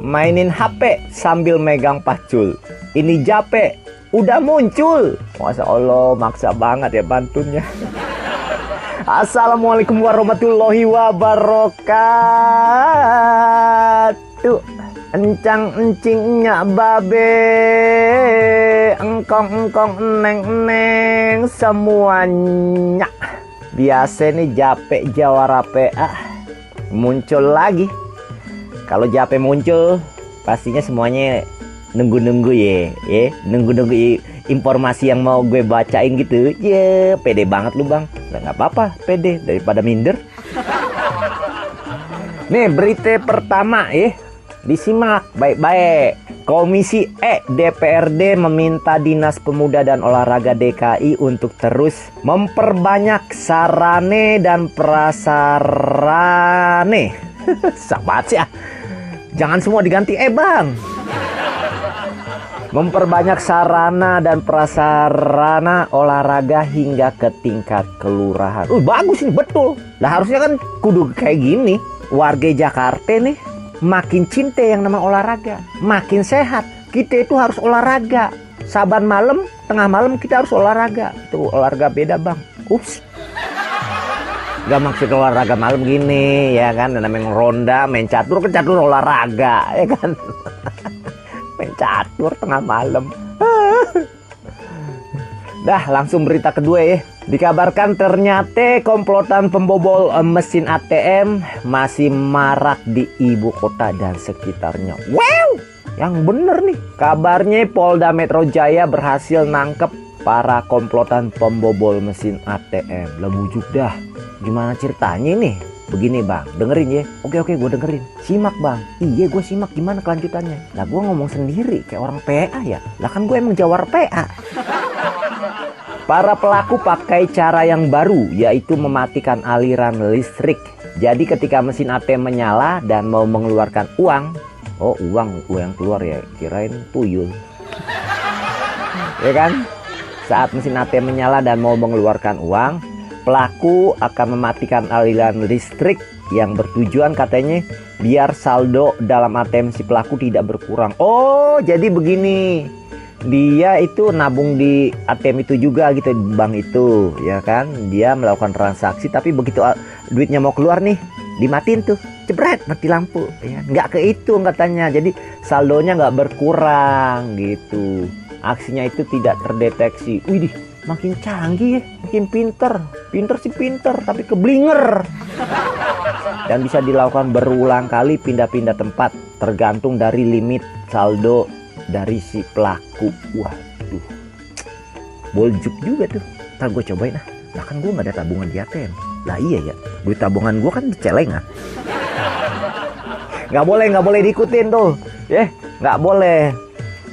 mainin HP sambil megang pacul. Ini Jape udah muncul. Masa Allah maksa banget ya bantunnya. Assalamualaikum warahmatullahi wabarakatuh. Encang encingnya babe, engkong engkong neng neng semuanya. Biasa nih Jape Jawara PA muncul lagi. Kalau Jape muncul, pastinya semuanya nunggu-nunggu ya, ya nunggu-nunggu informasi yang mau gue bacain gitu. Ya, pede banget lu bang. Nggak apa-apa, pede daripada minder. Nih berita pertama ya, disimak baik-baik. Komisi E DPRD meminta Dinas Pemuda dan Olahraga DKI untuk terus memperbanyak sarane dan prasarane. Sahabat sih ah. Jangan semua diganti eh bang. Memperbanyak sarana dan prasarana olahraga hingga ke tingkat kelurahan. Uh, bagus ini betul. Lah harusnya kan kudu kayak gini. Warga Jakarta nih makin cinta yang nama olahraga, makin sehat. Kita itu harus olahraga. Saban malam, tengah malam kita harus olahraga. Itu olahraga beda bang. Ups. Gak maksud olahraga malam gini ya kan? Namanya ronda main catur ke catur olahraga ya kan? Main catur tengah malam. Dah langsung berita kedua ya. Dikabarkan ternyata komplotan pembobol eh, mesin ATM masih marak di ibu kota dan sekitarnya. Wow! Yang bener nih kabarnya Polda Metro Jaya berhasil nangkep para komplotan pembobol mesin ATM lebujuk dah Gimana ceritanya nih? Begini bang, dengerin ya. Oke oke gue dengerin. Simak bang. Iya gue simak gimana kelanjutannya. Lah gue ngomong sendiri kayak orang PA ya. Lah kan gue emang jawar PA. Para pelaku pakai cara yang baru yaitu mematikan aliran listrik. Jadi ketika mesin ATM menyala dan mau mengeluarkan uang, oh uang uang yang keluar ya kirain tuyul. ya kan? Saat mesin ATM menyala dan mau mengeluarkan uang, pelaku akan mematikan aliran listrik yang bertujuan katanya biar saldo dalam ATM si pelaku tidak berkurang. Oh, jadi begini. Dia itu nabung di ATM itu juga gitu bank itu, ya kan? Dia melakukan transaksi tapi begitu duitnya mau keluar nih, dimatin tuh, jebret mati lampu, ya. Nggak kehitung katanya. Jadi saldonya nggak berkurang gitu. Aksinya itu tidak terdeteksi. Widih, makin canggih ya, makin pinter. Pinter sih pinter, tapi keblinger. Dan bisa dilakukan berulang kali pindah-pindah tempat, tergantung dari limit saldo dari si pelaku. Waduh, boljuk juga tuh. Ntar gue cobain ah. Lah kan gue nggak ada tabungan di ATM. Lah iya ya, duit tabungan gue kan di celengan. Nggak boleh, nggak boleh diikutin tuh. Ya, yeah, nggak boleh.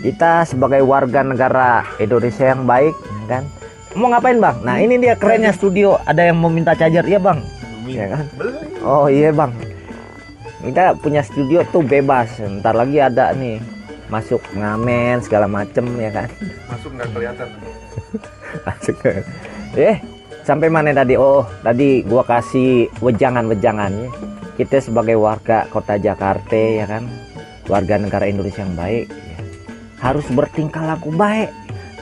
Kita sebagai warga negara Indonesia yang baik, kan, mau ngapain bang? Nah ini dia kerennya studio. Ada yang mau minta charger, iya bang? Ya kan? Oh iya bang. Kita punya studio tuh bebas. Ntar lagi ada nih masuk ngamen segala macem ya kan? Masuk nggak kelihatan. masuk ke. Eh sampai mana tadi? Oh tadi gua kasih wejangan-wejangan ya. Kita sebagai warga kota Jakarta ya kan, warga negara Indonesia yang baik, ya. harus bertingkah laku baik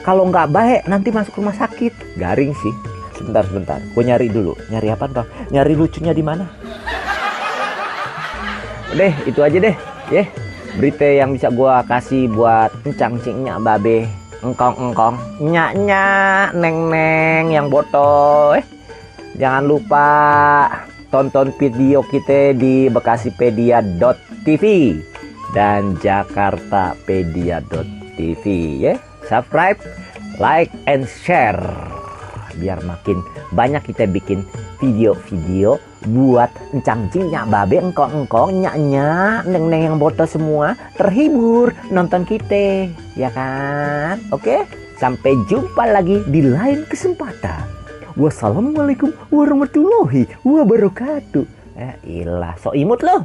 kalau nggak baik nanti masuk rumah sakit. Garing sih. Sebentar sebentar. Gue nyari dulu. Nyari apa bang nyari lucunya di mana? Deh itu aja deh. Ya. Berita yang bisa gue kasih buat encang cingnya babe. Engkong engkong nyak nyak neng neng yang botol eh. Jangan lupa tonton video kita di bekasipedia.tv dan jakartapedia.tv ya subscribe, like, and share. Biar makin banyak kita bikin video-video buat encang-cingnya babe engkong-engkong nyak-nyak neng-neng yang botol semua terhibur nonton kita ya kan? Oke sampai jumpa lagi di lain kesempatan. Wassalamualaikum warahmatullahi wabarakatuh. Eh ilah so imut loh